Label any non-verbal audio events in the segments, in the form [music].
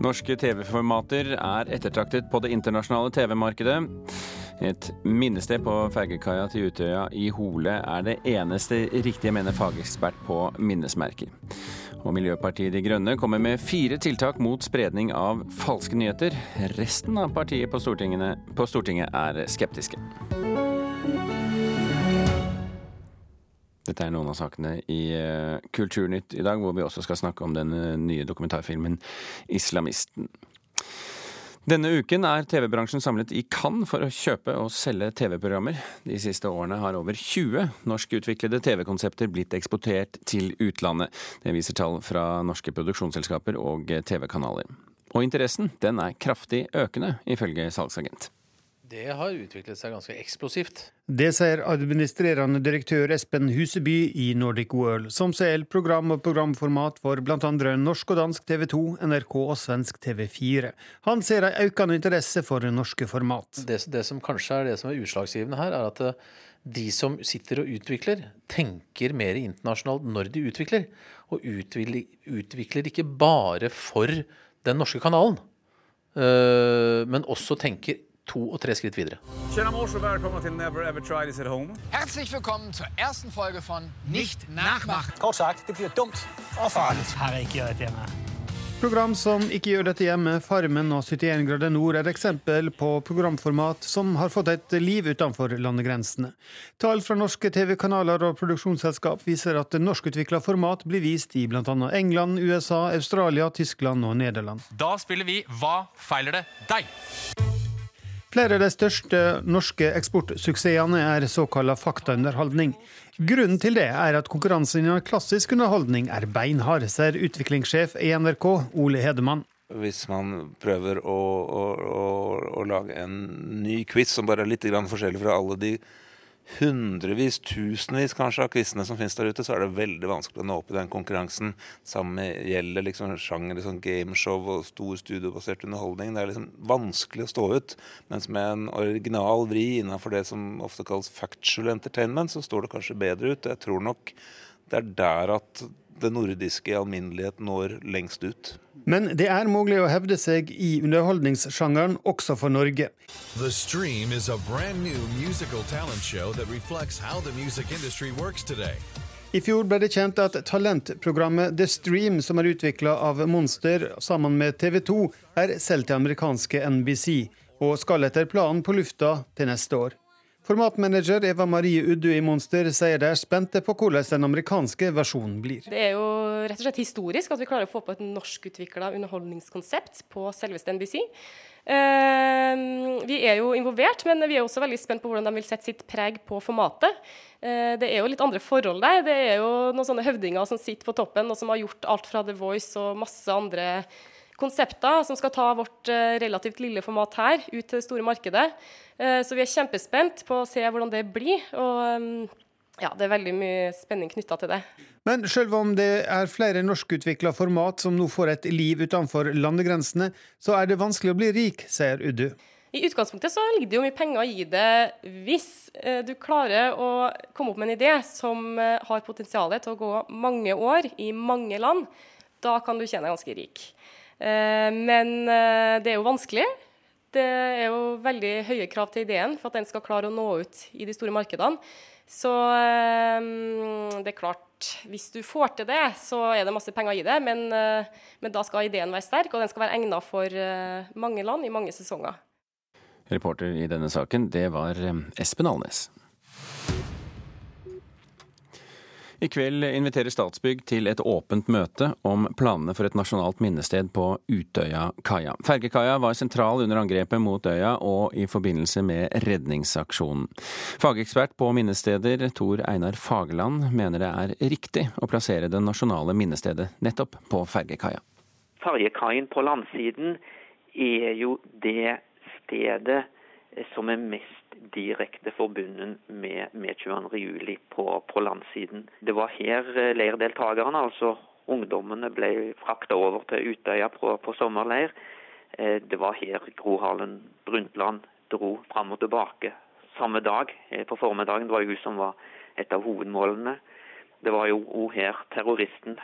Norske TV-formater er ettertraktet på det internasjonale TV-markedet. Et minnested på fergekaia til Utøya i Hole er det eneste riktige, mener fagekspert på minnesmerker. Og Miljøpartiet De Grønne kommer med fire tiltak mot spredning av falske nyheter. Resten av partiet på på Stortinget er skeptiske. Dette er noen av sakene i uh, Kulturnytt i dag, hvor vi også skal snakke om den nye dokumentarfilmen 'Islamisten'. Denne uken er TV-bransjen samlet i Cannes for å kjøpe og selge TV-programmer. De siste årene har over 20 norskutviklede TV-konsepter blitt eksportert til utlandet. Det viser tall fra norske produksjonsselskaper og TV-kanaler. Og interessen den er kraftig økende, ifølge salgsagent. Det har utviklet seg ganske eksplosivt. Det sier administrerende direktør Espen Huseby i Nordic World, som selger program og programformat for bl.a. norsk og dansk TV 2, NRK og svensk TV4. Han ser en økende interesse for norske format. Det, det, som kanskje er det som er utslagsgivende her, er at eh, de som sitter og utvikler, tenker mer internasjonalt når de utvikler. Og utvikler, utvikler ikke bare for den norske kanalen, eh, men også tenker to og tre skritt videre. Tjena mors og velkommen til Never Ever Try This At Home. Herzlich willkommen zur ersten Folge von Nicht Nachmachen. Kort sagt, det blir dumt og farlig. Her ikke dette hjemme. Program som ikke gjør dette hjemme, Farmen og 71 grader nord, er eksempel på programformat som har fått et liv utenfor landegrensene. Tall fra norske TV-kanaler og produksjonsselskap viser at norskutvikla format blir vist i bl.a. England, USA, Australia, Tyskland og Nederland. Da spiller vi Hva feiler det deg? Flere av de største norske eksportsuksessene er såkalla faktaunderholdning. Grunnen til det er at konkurransen innen klassisk underholdning er beinhard, sier utviklingssjef i NRK, Ole Hedemann. Hvis man prøver å, å, å, å lage en ny quiz som bare er litt forskjellig fra alle de hundrevis, tusenvis kanskje av quizene som finnes der ute, så er det veldig vanskelig å nå opp i den konkurransen. Samme gjelder liksom sjanger, liksom gameshow og stor studiobasert underholdning. Det er liksom vanskelig å stå ut. Mens med en original vri innenfor det som ofte kalles factual entertainment, så står det kanskje bedre ut. Jeg tror nok det er der at det nordiske i alminnelighet når lengst ut. Men det er mulig å hevde seg i underholdningssjangeren også for Norge. The Stream is a brand new musical talent show that reflects how the music industry works today. I fjor ble det kjent at talentprogrammet The Stream, som er utvikla av Monster sammen med TV 2, er solgt til amerikanske NBC, og skal etter planen på lufta til neste år. Formatmanager Eva Marie Uddu i Monster sier de er spente på hvordan den amerikanske versjonen blir. Det er jo rett og slett historisk at vi klarer å få på et norskutvikla underholdningskonsept på selveste NBC. Uh, vi er jo involvert, men vi er også veldig spent på hvordan de vil sette sitt preg på formatet. Uh, det er jo litt andre forhold der. Det er jo noen sånne høvdinger som sitter på toppen, og som har gjort alt fra The Voice og masse andre konsepter som skal ta vårt uh, relativt lille format her ut til det store markedet. Eh, så vi er kjempespent på å se hvordan det blir. Og mm, ja, det er veldig mye spenning knytta til det. Men selv om det er flere norskutvikla format som nå får et liv utenfor landegrensene, så er det vanskelig å bli rik, sier Uddu. I utgangspunktet så ligger det jo mye penger i det hvis eh, du klarer å komme opp med en idé som eh, har potensial til å gå mange år i mange land. Da kan du tjene ganske rik. Men det er jo vanskelig. Det er jo veldig høye krav til ideen for at den skal klare å nå ut i de store markedene. Så um, det er klart, hvis du får til det, så er det masse penger i det. Men, men da skal ideen være sterk, og den skal være egnet for mange land i mange sesonger. Reporter i denne saken, det var Espen Alnes. I kveld inviterer Statsbygg til et åpent møte om planene for et nasjonalt minnested på Utøya-kaia. Fergekaia var sentral under angrepet mot øya og i forbindelse med redningsaksjonen. Fagekspert på minnesteder Tor Einar Fageland mener det er riktig å plassere det nasjonale minnestedet nettopp på fergekaia. Fergekaien på landsiden er jo det stedet som er mest direkte forbundet med, med 22.07. På, på landsiden. Det var her eh, leirdeltakerne, altså ungdommene, ble frakta over til Utøya på, på sommerleir. Eh, det var her Gro Harlem Brundtland dro fram og tilbake samme dag eh, på formiddagen. Det var hun som var et av hovedmålene. Det var jo her terroristen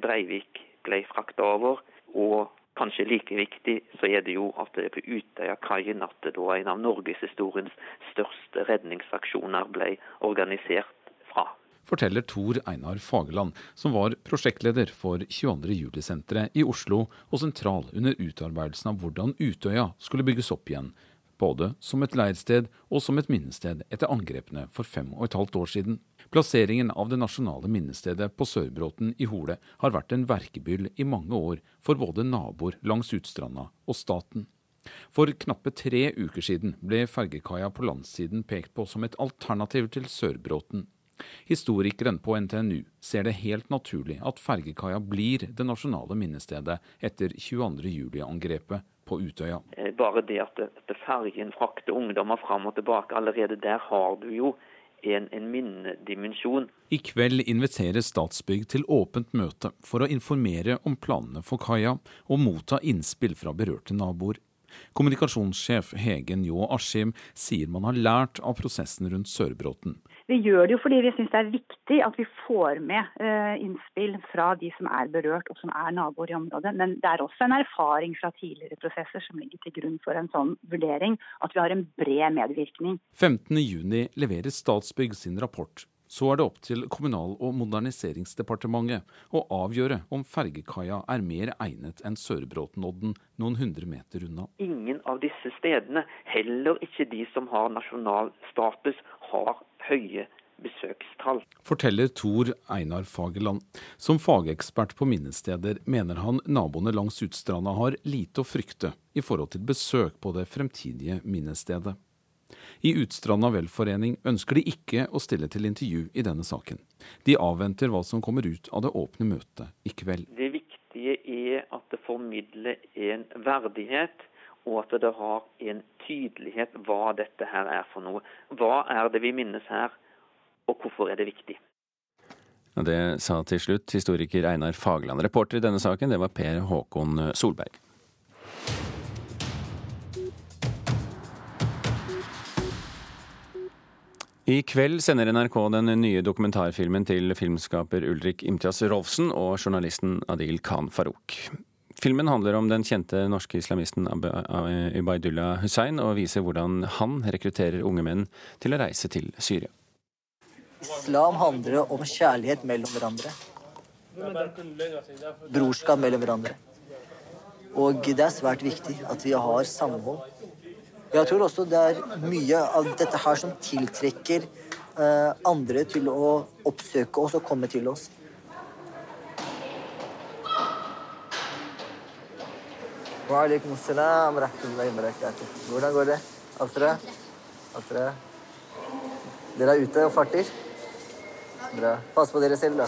Breivik ble frakta over. Og kanskje like viktig så er det jo at det er på Utøyakaien at det da en av norgeshistoriens største redningsaksjoner ble organisert fra. Forteller Tor Einar Fageland, som var prosjektleder for 22. juli-senteret i Oslo og sentral under utarbeidelsen av hvordan Utøya skulle bygges opp igjen, både som et leirsted og som et minnested etter angrepene for fem og et halvt år siden. Plasseringen av det nasjonale minnestedet på Sørbråten i Hole har vært en verkebyll i mange år for både naboer langs Utstranda og staten. For knappe tre uker siden ble fergekaia på landssiden pekt på som et alternativ til Sørbråten. Historikeren på NTNU ser det helt naturlig at fergekaia blir det nasjonale minnestedet etter 22.07-angrepet på Utøya. Eh, bare det at fergen frakter ungdommer fram og tilbake, allerede der har du jo en, en minnedimensjon. I kveld inviterer Statsbygg til åpent møte for å informere om planene for kaia og motta innspill fra berørte naboer. Kommunikasjonssjef Hegen Ljå Askim sier man har lært av prosessen rundt Sørbråten. Vi gjør det jo fordi vi syns det er viktig at vi får med uh, innspill fra de som er berørt og som er naboer i området. Men det er også en erfaring fra tidligere prosesser som ligger til grunn for en sånn vurdering, at vi har en bred medvirkning. 15.6 leverer Statsbygg sin rapport. Så er det opp til Kommunal- og moderniseringsdepartementet å avgjøre om fergekaia er mer egnet enn Sørbråtenodden noen hundre meter unna. Ingen av disse stedene, heller ikke de som har nasjonal status, har høye besøkstall. Forteller Tor Einar Fagerland. Som fagekspert på minnesteder mener han naboene langs Utstranda har lite å frykte i forhold til besøk på det fremtidige minnestedet. I Utstranda velforening ønsker de ikke å stille til intervju i denne saken. De avventer hva som kommer ut av det åpne møtet i kveld. Det viktige er at det formidler en verdighet, og at det har en tydelighet hva dette her er for noe. Hva er det vi minnes her, og hvorfor er det viktig? Det sa til slutt historiker Einar Fagland. Reporter i denne saken det var Per Håkon Solberg. I kveld sender NRK den nye dokumentarfilmen til filmskaper Ulrik Imtias Rolfsen og journalisten Adil Khan Farouk. Filmen handler om den kjente norske islamisten Ubaydullah Hussein, og viser hvordan han rekrutterer unge menn til å reise til Syria. Islam handler om kjærlighet mellom hverandre. Brorskap mellom hverandre. Og det er svært viktig at vi har samhold jeg tror også det er mye av dette her som tiltrekker eh, andre til å oppsøke oss og komme til oss. Hvordan går det? Alt dere? Alt dere? Dere er ute og farter? Bra. Pass på dere selv, da.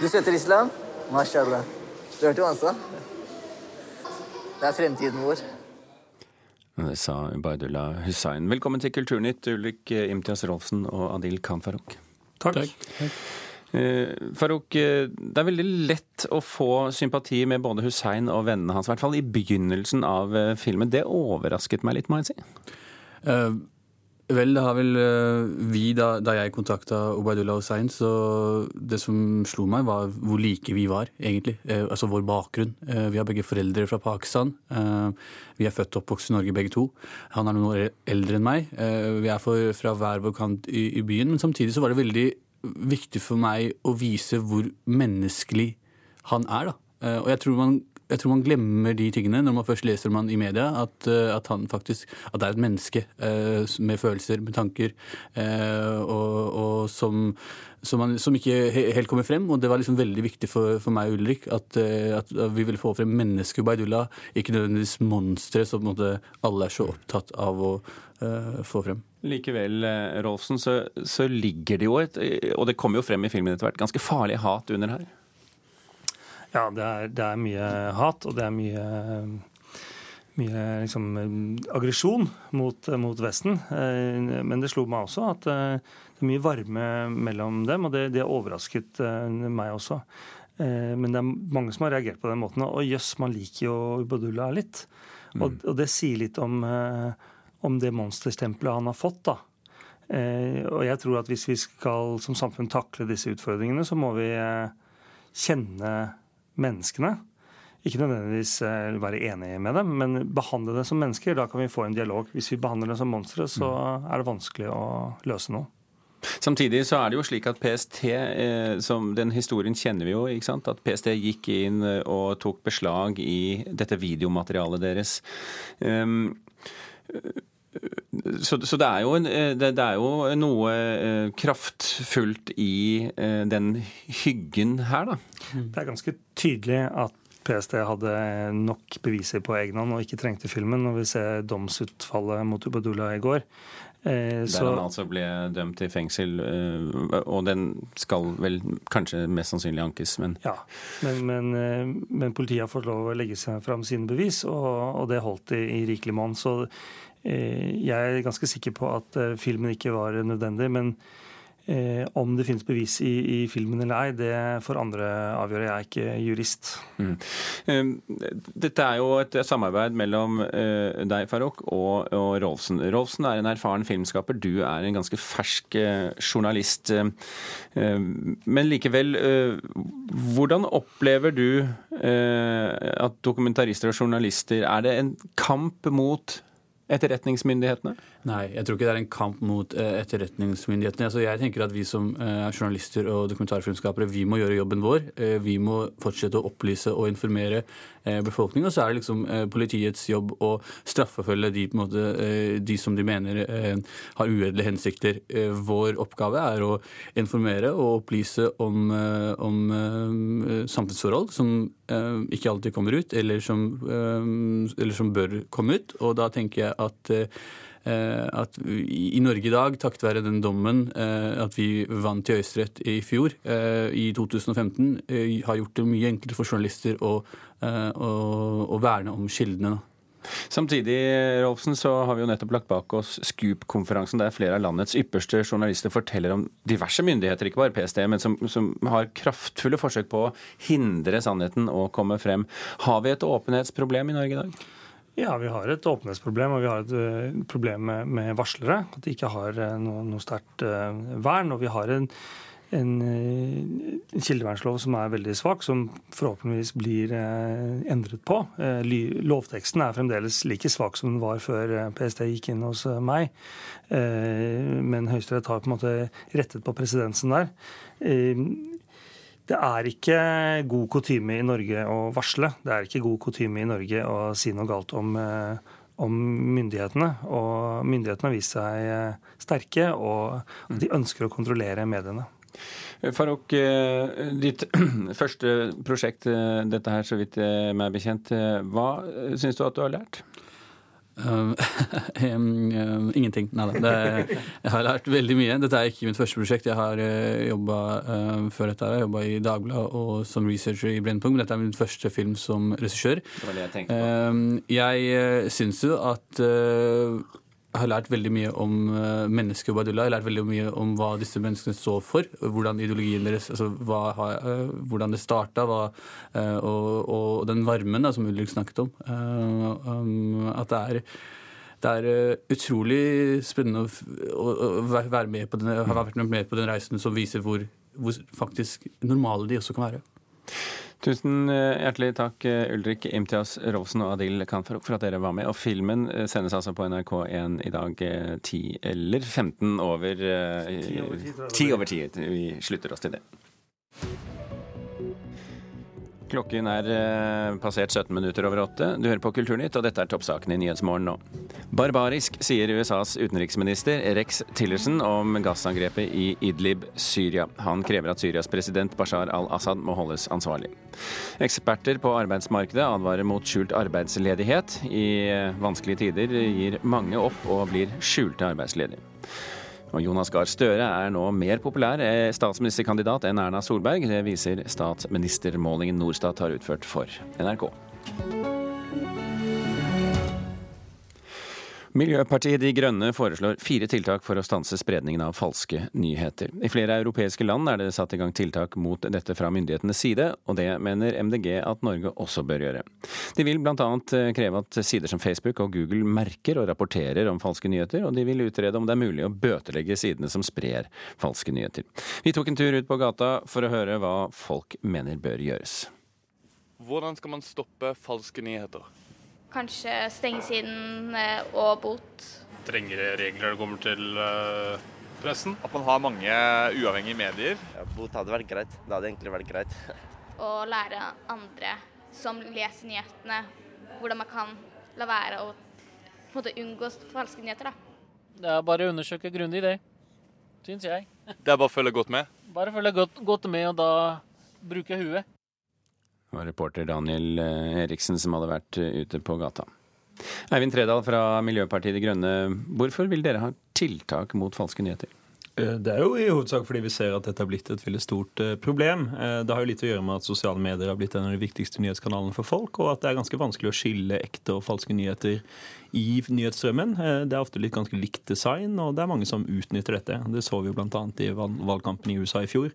Du støtter islam? Mashallah. Du hørte hva han sa? Det er fremtiden vår. Det sa Ubaydullah Hussain. Velkommen til Kulturnytt, Ulrik Imtias Rolfsen og Adil Khan Farouk. Takk. Takk. Eh, Farouk, eh, det er veldig lett å få sympati med både Hussein og vennene hans, i hvert fall i begynnelsen av eh, filmen. Det overrasket meg litt, må jeg si. Uh, Vel, det har vel eh, vi, da, da jeg kontakta Obaidullah Hussein, så det som slo meg, var hvor like vi var, egentlig. Eh, altså vår bakgrunn. Eh, vi har begge foreldre fra Pakistan. Eh, vi er født og oppvokst i Norge begge to. Han er noen år eldre enn meg. Eh, vi er for, fra hver vår kant i, i, byen. Men samtidig så var det veldig viktig for meg å vise hvor menneskelig han er, da. Eh, og jeg tror man jeg tror man glemmer de tingene når man først leser om han i media. At, eh, at han faktisk at det er et menneske eh, med følelser, med tanker, eh, og, og som, som, man, som, ikke helt kommer frem. Og det var liksom veldig viktig for, for meg og Ulrik at, eh, at, vi ville få frem mennesket Ubaydullah, ikke nødvendigvis monstre som alle er så opptatt av å uh, få frem. Likevel, Rolfsen, så, så ligger det jo et, og det kommer jo frem i filmen etter hvert, ganske farlig hat under her? Ja, det er, det er, mye hat, og det er mye, mye liksom, aggresjon mot, mot, Vesten. Eh, men det slo meg også at eh, det er mye varme mellom dem, og det, det overrasket eh, meg også. Men det er mange som har reagert på den måten. Og jøss, man liker jo Ubadullah litt. Mm. Og, og, det sier litt om, om det monsterstempelet han har fått, da. Og jeg tror at hvis vi skal som samfunn takle disse utfordringene, så må vi kjenne menneskene. Ikke nødvendigvis eh, være enig med dem, men behandle det som mennesker. Da kan vi få en dialog. Hvis vi behandler det som monstre, så er det vanskelig å løse noe. Samtidig så er det jo slik at PST, eh, som den historien kjenner vi jo, ikke sant? at PST gikk inn eh, og tok beslag i dette videomaterialet deres. Um, så, så det, er jo, det, det er jo noe eh, kraftfullt i eh, den hyggen her, da. Det er ganske tydelig at PST hadde nok beviser på egen hånd og ikke trengte filmen, når vi ser domsutfallet mot Ubadullah i går. Eh, Der han altså ble dømt til fengsel, eh, og den skal vel kanskje mest sannsynlig ankes, men Ja, men, men, eh, men politiet har fått lov å legge seg fram sine bevis, og, og det holdt i, i rikelig monn. Så jeg er ganske sikker på at filmen ikke var nødvendig. men Eh, om det finnes bevis i, i, filmen eller ei, det får andre avgjøre. Jeg er ikke jurist. Mm. Dette er jo et samarbeid mellom uh, deg, Farouk, og, og, Rolfsen. Rolfsen er en erfaren filmskaper. Du er en ganske fersk uh, journalist. Men likevel, hvordan opplever du at dokumentarister og journalister Er det en kamp mot etterretningsmyndighetene? Nei, jeg tror ikke det er en kamp mot eh, etterretningsmyndighetene. Altså, jeg tenker at Vi som er journalister og dokumentarfilmskapere vi må gjøre jobben vår. Eh, vi må fortsette å opplyse og informere befolkningen. Og så er det liksom politiets jobb å straffefølge de, måte, de som de mener har uedelige hensikter. Vår oppgave er å informere og opplyse om, om samfunnsforhold som ikke alltid kommer ut, eller som, eller som bør komme ut. Og da tenker jeg at Eh, at i Norge i dag, takket være den dommen eh, at vi vant til Høyesterett i fjor, eh, i 2015, har gjort det mye enklere for journalister å, å, å verne om kildene. Samtidig Rolfsen, så har vi jo nettopp lagt bak oss Scoop-konferansen, der flere av landets ypperste journalister forteller om diverse myndigheter, ikke bare PST, men som, som, har kraftfulle forsøk på å hindre sannheten å komme frem. Har vi et åpenhetsproblem i Norge i dag? Ja, vi har et åpenhetsproblem, og vi har et uh, problem med, varslere. At de ikke har uh, noe, noe sterkt uh, vern. Og vi har en, en, en, kildevernslov som er veldig svak, som forhåpentligvis blir endret på. lovteksten er fremdeles like svak som den var før PST gikk inn hos meg. men Høyesterett har på en måte rettet på presedensen der. Det er ikke god kutyme i Norge å varsle. Det er ikke god kutyme i Norge å si noe galt om, eh, om myndighetene. Og myndighetene har vist seg eh, sterke, og de ønsker å kontrollere mediene. Farouk, eh, ditt [clears throat] første prosjekt, dette her så vidt meg bekjent. Hva syns du at du har lært? [laughs] Um, ingenting. Nei da. Jeg har lært veldig mye. Dette er ikke mitt første prosjekt. Jeg har uh, jobba uh, før dette. Jeg jobba i Dagbladet og som researcher i Brennpunkt, dette er min første film som regissør. Det var det jeg tenkte på. Uh, jeg syns jo at har lært veldig mye om uh, mennesket Ubaydullah. Jeg har lært veldig mye om hva disse menneskene står for. Hvordan ideologien deres, altså hva, uh, hvordan det starta, uh, og, og, den varmen da, som Ulrik snakket om. At det er, det er utrolig spennende å, være med på den, ha vært med på den reisen som viser hvor, hvor faktisk normale de også kan være. Tusen eh, hjertelig takk, eh, Ulrik Imtias Rolfsen og Adil Kanfarok, for at dere var med. Og filmen eh, sendes altså på NRK1 i dag 10 eller 15 over 10 over 10. Vi slutter oss til det. Klokken er eh, passert 17 minutter over åtte. Du hører på Kulturnytt, og dette er toppsaken i Nyhetsmorgen nå. Barbarisk, sier USAs utenriksminister Rex Tillerson om gassangrepet i Idlib, Syria. Han krever at Syrias president Bashar al-Assad må holdes ansvarlig. Eksperter på arbeidsmarkedet advarer mot skjult arbeidsledighet. I eh, vanskelige tider gir mange opp og blir skjulte arbeidsledige. Og Jonas Gahr Støre er nå mer populær statsministerkandidat enn Erna Solberg. Det viser statsministermålingen Norstat har utført for NRK. Miljøpartiet De Grønne foreslår fire tiltak for å stanse spredningen av falske nyheter. I flere europeiske land er det satt i gang tiltak mot dette fra myndighetenes side, og det mener MDG at Norge også bør gjøre. De vil bl.a. kreve at sider som Facebook og Google merker og rapporterer om falske nyheter, og de vil utrede om det er mulig å bøtelegge sidene som sprer falske nyheter. Vi tok en tur ut på gata for å høre hva folk mener bør gjøres. Hvordan skal man stoppe falske nyheter? Kanskje stengesiden eh, og bot. Strengere regler når det kommer til uh, pressen? At man har mange uavhengige medier? Ja, bot hadde vært greit. Det hadde egentlig vært greit. [laughs] Å lære andre som leser nyhetene, hvordan man kan la være å måte, unngå falske nyheter. Da. Det er bare å undersøke grundig, det. Syns jeg. Det er bare å følge godt med? Bare følge godt, godt med, og da bruke huet. Det var reporter Daniel eh, Eriksen som hadde vært eh, ute på gata. Eivind Tredal fra Miljøpartiet De Grønne, hvorfor vil dere ha tiltak mot falske nyheter? Eh, det er jo i hovedsak fordi vi ser at dette har blitt et veldig stort problem. Det har jo litt å gjøre med at sosiale medier har blitt en av de viktigste nyhetskanalene for folk, og at det er ganske vanskelig å skille ekte og falske nyheter i nyhetsstrømmen. Det er ofte litt ganske likt design, og det er mange som utnytter dette. Det så vi jo bl.a. i valgkampen i USA i fjor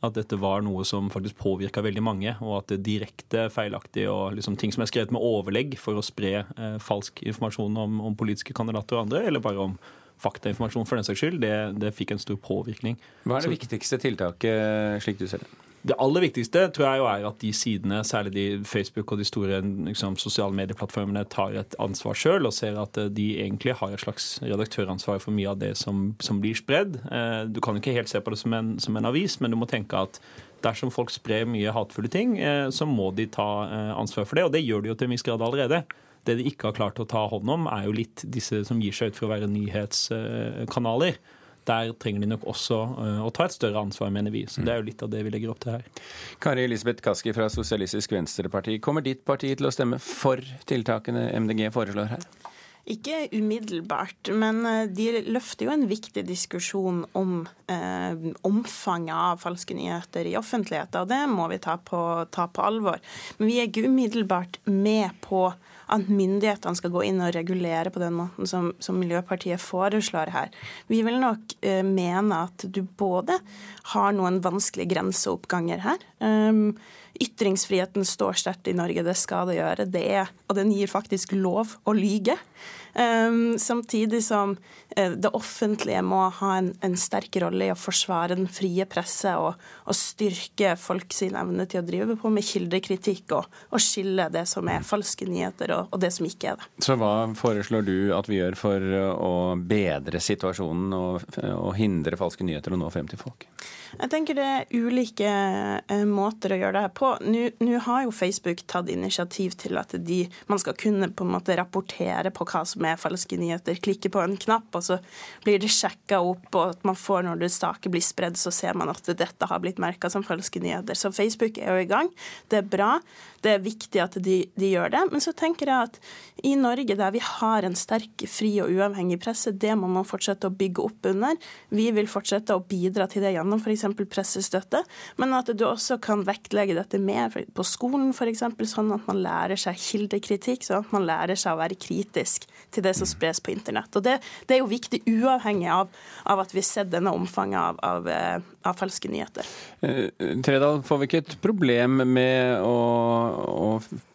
at dette var noe som faktisk påvirka veldig mange, og at det direkte feilaktig og liksom ting som er skrevet med overlegg for å spre eh, falsk informasjon om, om, politiske kandidater og andre, eller bare om faktainformasjon for den saks skyld, det, det fikk en stor påvirkning. Hva er det Så, viktigste tiltaket, slik du ser det? Det aller viktigste tror jeg jo er at de sidene, særlig de Facebook og de store liksom, sosiale medieplattformene, tar et ansvar sjøl og ser at eh, de egentlig har et slags redaktøransvar for mye av det som, som blir spredd. Eh, du kan ikke helt se på det som en, som en, avis, men du må tenke at dersom folk sprer mye hatefulle ting, eh, så må de ta ansvar for det, og det gjør de jo til en viss grad allerede. Det de ikke har klart å ta hånd om, er jo litt disse som gir seg ut for å være nyhetskanaler der trenger de nok også uh, å ta et større ansvar, mener vi. Så det er jo litt av det vi legger opp til her. Kari Elisabeth Kaski fra Sosialistisk Venstreparti. Kommer ditt parti til å stemme for tiltakene MDG foreslår her? Ikke umiddelbart, men eh, de løfter jo en viktig diskusjon om eh, omfanget av falske nyheter i offentligheten, og det må vi ta på, ta på alvor. Men vi er ikke umiddelbart med på at myndighetene skal gå inn og regulere på den måten som, som Miljøpartiet foreslår her. Vi vil nok eh, mene at du både har noen vanskelige grenseoppganger her. Um, Ytringsfriheten står sterkt i Norge, det skal det gjøre. Det er, og den gir faktisk lov å lyge. Um, samtidig som uh, det offentlige må ha en, en, sterk rolle i å forsvare den frie presse og, og styrke folk sin evne til å drive på med kildekritikk og, og skille det som er falske nyheter og, og, det som ikke er det. Så hva foreslår du at vi gjør for å bedre situasjonen og, og hindre falske nyheter og nå frem til folk? Jeg tenker det er ulike uh, måter å gjøre det her på. Nå har jo Facebook tatt initiativ til at de, man skal kunne på en måte rapportere på hva som med falske nyheter. Klikker på en knapp, og så blir det sjekka opp, og at man får når det staket blir spredd, så ser man at dette har blitt merka som falske nyheter. Så Facebook er jo i gang. Det er bra. Det er viktig at de, de, gjør det. Men så tenker jeg at i Norge, der vi har en sterk, fri og uavhengig presse, det må man fortsette å bygge opp under. Vi vil fortsette å bidra til det gjennom f.eks. pressestøtte, men at du også kan vektlegge dette mer på skolen f.eks., sånn at man lærer seg kildekritikk, sånn at man lærer seg å være kritisk til det som spres på internett. Og Det, det er jo viktig uavhengig av, av, at vi har sett denne omfanget av, av, eh, av falske nyheter. Eh, Tredal, får vi ikke et problem med å, å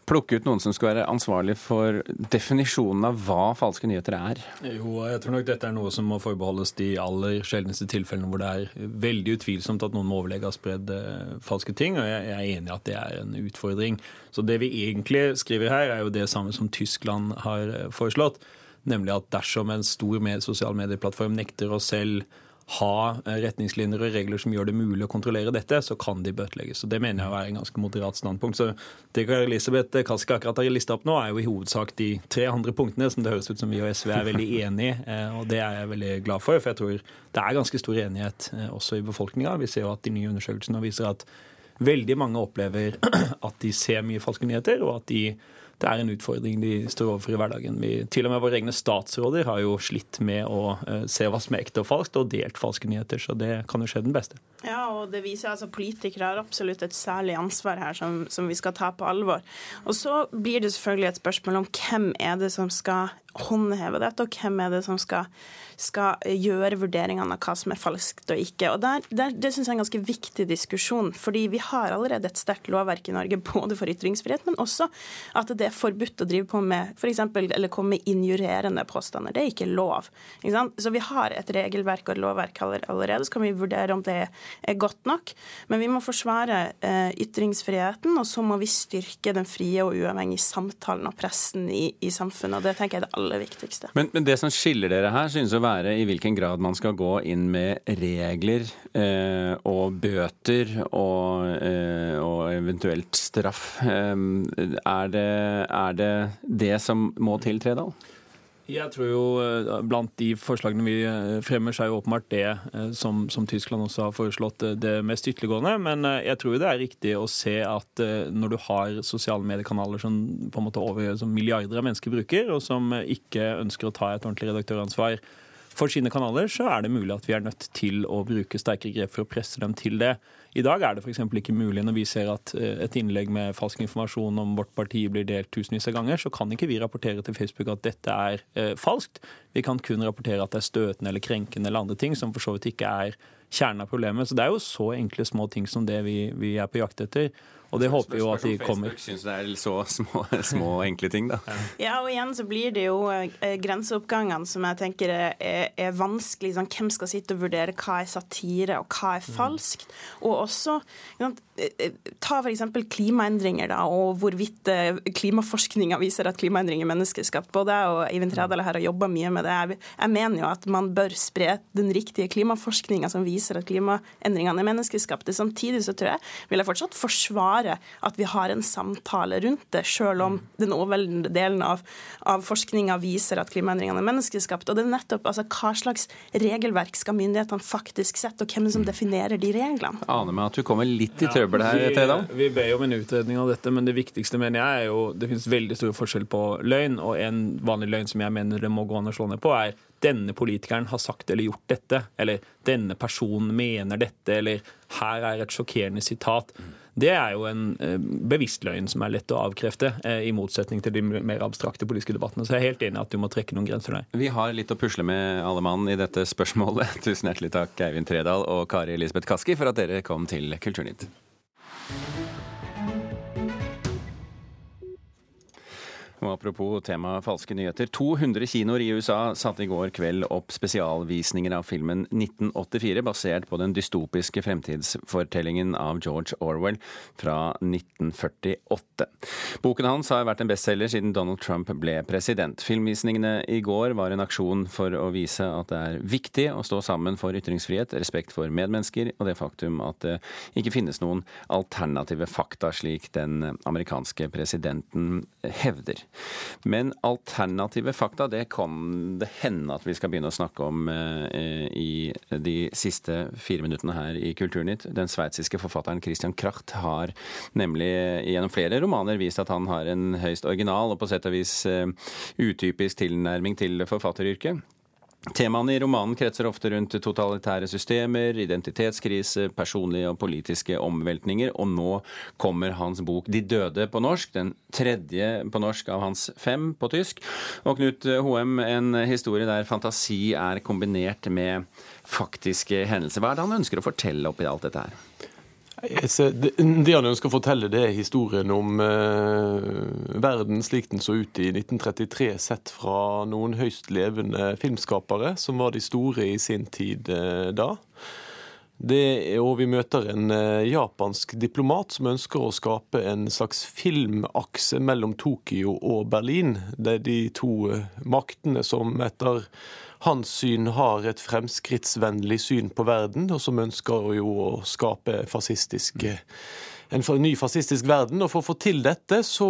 plukke ut noen som skal være ansvarlig for definisjonen av hva falske nyheter er? Jo, jeg tror nok dette er noe som må forbeholdes de aller sjeldneste tilfellene hvor det er veldig utvilsomt at noen med overlegg har spredd eh, falske ting, og jeg, er enig i at det er en utfordring. Så det vi egentlig skriver her, er jo det samme som Tyskland har eh, foreslått, nemlig at dersom en stor med sosial medieplattform nekter å selv ha eh, retningslinjer og regler som gjør det mulig å kontrollere dette, så kan de bøtelegges. Og Det mener jeg er en ganske moderat standpunkt. Så Det Elisabeth Kaski akkurat har lista opp nå, er jo i hovedsak de tre andre punktene som det høres ut som vi og SV er veldig [laughs] enig i. Eh, og det er jeg veldig glad for, for jeg tror det er ganske stor enighet eh, også i befolkninga. Vi ser jo at de nye undersøkelsene viser at veldig mange opplever [clears throat] at de ser mye falske nyheter, og at de det er en utfordring de står overfor i hverdagen. Vi, til og med våre egne statsråder har jo slitt med å uh, se hva som er ekte og falskt, og delt falske nyheter. Så det kan jo skje den beste. Ja, og det viser altså Politikere har absolutt et særlig ansvar her som, som vi skal ta på alvor. Og så blir det selvfølgelig et spørsmål om hvem er det som skal håndheve dette, og hvem er det som skal, skal gjøre vurderingene av hva som er falskt og ikke. Og der, der, Det synes jeg er en ganske viktig diskusjon, fordi vi har allerede et sterkt lovverk i Norge [laughs] både for ytringsfrihet, men også at det er forbudt å drive på med for eksempel, eller komme med injurerende påstander. Det er ikke lov. Ikke så vi har et regelverk og et lovverk allerede, så kan vi vurdere om det er godt nok. Men vi må forsvare eh, ytringsfriheten, og så må vi styrke den frie og uavhengige samtalen og pressen i, i samfunnet. og Det tenker jeg det aller viktigste. Men, men, det som skiller dere her, synes å være i hvilken grad man skal gå inn med regler eh, og bøter og, eh, og eventuelt straff. Eh, er, det, er, det, det som må til, Tredal? Jeg tror jo eh, Blant de forslagene vi eh, fremmer, så er jo åpenbart det eh, som, som Tyskland også har foreslått, det mest ytterliggående. Men jeg tror det er riktig å se at når du har sosiale mediekanaler som på en måte over som milliarder av mennesker bruker, og som ikke ønsker å ta et ordentlig redaktøransvar for sine kanaler, så er det mulig at vi er nødt til å bruke sterkere grep for å presse dem til det. I dag er det f.eks. ikke mulig når vi ser at eh, et innlegg med falsk informasjon om vårt parti blir delt tusenvis av ganger, så kan ikke vi rapportere til Facebook at dette er eh, falskt. Vi kan kun rapportere at det er støtende eller krenkende eller andre ting, som for så vidt ikke er kjernen av problemet. Så det er jo så enkle små ting som det vi, vi er på jakt etter. Og det håper vi jo at de kommer. Facebook syns det er så små, små, enkle ting, da. [laughs] Ja, og igjen så blir det jo eh, grenseoppgangene som jeg tenker er, er vanskelig. Sånn, hvem skal sitte og vurdere hva er satire og hva er falskt? Og også Eh, eh, ta f.eks. klimaendringer da, og hvorvidt eh, klimaforskninga viser at klimaendringer er menneskeskapt. Både jeg og Eivind Tredal her har jobba mye med det. Jeg mener jo at man bør spre den riktige klimaforskninga som viser at klimaendringene er menneskeskapte. Samtidig så tror jeg vil jeg fortsatt forsvare at vi har en samtale rundt det, sjøl om den overveldende delen av, av forskninga viser at klimaendringene er menneskeskapt. Og det er nettopp altså, hva slags regelverk skal myndighetene faktisk sette, og hvem som definerer de reglene. Aner meg at du kommer litt i trøbbel her, Tredal? Vi, vi ber om en utredning av dette, men det viktigste mener jeg er jo Det finnes veldig stor forskjell på løgn, og en vanlig løgn som jeg mener det må gå an å slå ned på, er denne politikeren har sagt eller gjort dette, eller denne personen mener dette, eller her er et sjokkerende sitat. Det er jo en eh, bevisst løgn som er lett å avkrefte, eh, i motsetning til de mer abstrakte politiske debattene. Så jeg er helt enig i at du må trekke noen grenser der. Vi har litt å pusle med alle mann i dette spørsmålet. [laughs] Tusen hjertelig takk, Eivind Tredal og Kari Elisabeth Kaski, for at dere kom til Kulturnytt. Og apropos tema falske nyheter. 200 kinoer i USA satte i går kveld opp spesialvisninger av filmen 1984, basert på den dystopiske fremtidsfortellingen av George Orwell fra 1948. Boken hans har vært en bestselger siden Donald Trump ble president. Filmvisningene i går var en aksjon for å vise at det er viktig å stå sammen for ytringsfrihet, respekt for medmennesker og det faktum at det ikke finnes noen alternative fakta, slik den amerikanske presidenten hevder. Men alternative fakta, det kan det hende at vi skal begynne å snakke om eh, i de siste fire minuttene her i Kulturnytt. Den sveitsiske forfatteren Christian Kracht har nemlig gjennom flere romaner vist at han har en høyst original og på sett og vis eh, utypisk tilnærming til forfatteryrket. Temaene i romanen kretser ofte rundt totalitære systemer, identitetskrise, personlige og politiske omveltninger, og nå kommer hans bok 'De døde' på norsk, den tredje på norsk av hans fem på tysk. Og Knut Hoem, en historie der fantasi er kombinert med faktiske hendelser. Hva er det han ønsker å fortelle oppi alt dette her? Det han ønsker å fortelle, det er historien om eh, verden slik den så ut i 1933, sett fra noen høyst levende filmskapere, som var de store i sin tid eh, da. Det, og vi møter en eh, japansk diplomat som ønsker å skape en slags filmakse mellom Tokyo og Berlin. Det er de to eh, maktene som etter hans syn har et fremskrittsvennlig syn på verden, og som ønsker jo å skape fascistisk, en ny fascistisk verden. Og for å få til dette, så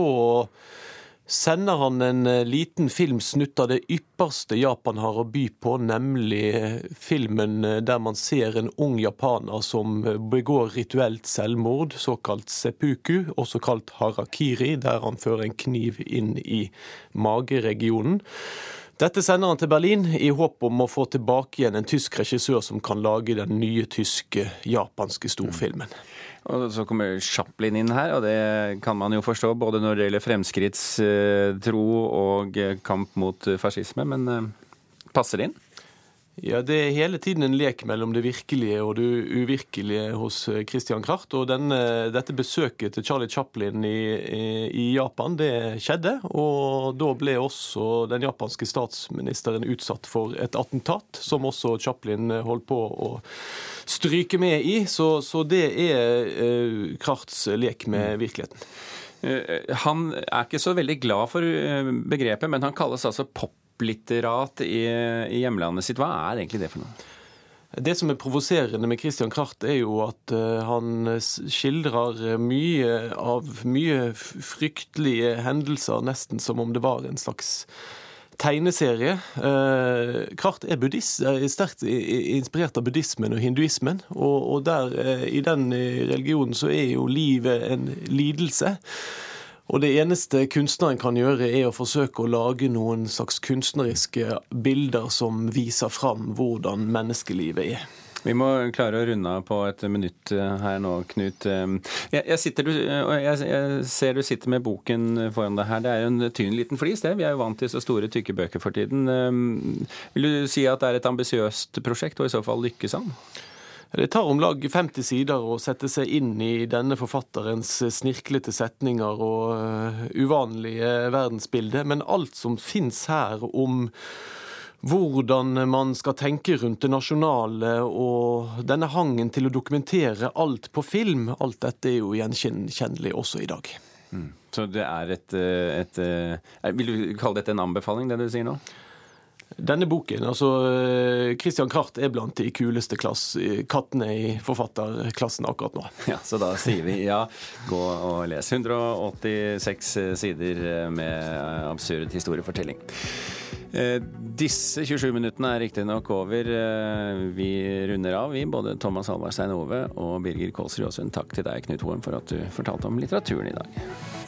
sender han en eh, liten filmsnutt av det ypperste Japan har å by på, nemlig eh, filmen eh, der man ser en ung japaner som begår rituelt selvmord, såkalt seppuku, også kalt harakiri, der han fører en kniv inn i mageregionen. Dette sender han til Berlin i håp om å få tilbake igjen en tysk regissør som kan lage den nye tyske japanske storfilmen. Og så kommer Chaplin inn her, og det kan man jo forstå både når det gjelder fremskrittstro og kamp mot fascisme, men eh, passer det inn? Ja, Det er hele tiden en lek mellom det virkelige og det uvirkelige hos eh, Christian Kracht. Og denne, dette besøket til Charlie Chaplin i, i, Japan, det skjedde. Og da ble også den japanske statsministeren utsatt for et attentat, som også Chaplin holdt på å stryke med i. Så, så det er eh, Krafts lek med virkeligheten. Eh, han er ikke så veldig glad for begrepet, men han kalles altså pop topplitterat i, i hjemlandet sitt. Hva er egentlig det for noe? Det som er provoserende med Christian Kracht, er jo at uh, han skildrer mye av mye fryktelige hendelser, nesten som om det var en slags tegneserie. Uh, Kracht er, buddhist, er sterkt inspirert av buddhismen og hinduismen. Og, og der, uh, i den religionen så er jo livet en lidelse. Og det eneste kunstneren kan gjøre, er å forsøke å lage noen slags kunstneriske bilder som viser fram hvordan menneskelivet er. Vi må klare å runde av på et minutt eh, her nå, Knut. Eh, jeg, sitter, jeg, jeg, ser du sitter med boken foran deg her. Det er jo en tynn liten flis, det. Vi er jo vant til så store, tykke bøker for tiden. Eh, vil du si at det er et ambisiøst prosjekt, og i så fall lykkes han? Det tar om lag 50 sider å sette seg inn i denne forfatterens snirklete setninger og uh, uvanlige verdensbilde, men alt som fins her om hvordan man skal tenke rundt det nasjonale og denne hangen til å dokumentere alt på film, alt dette er jo gjenkjennelig også i dag. Mm. Så det er et, eh, et, et eh, Vil du kalle dette en anbefaling, det du sier nå? Denne boken, altså eh, Christian Kracht er blant de kuleste klass, kattene i forfatterklassen akkurat nå. [laughs] Ja, Så da sier vi ja, gå og les. 186 sider eh, med absurd historiefortelling. Eh, disse 27 minuttene er riktignok over. Vi runder av, vi. Både Thomas Halvard Stein Ove og Birger Kålsrud Aasund. Takk til deg, Knut Hoem, for at du fortalte om litteraturen i dag.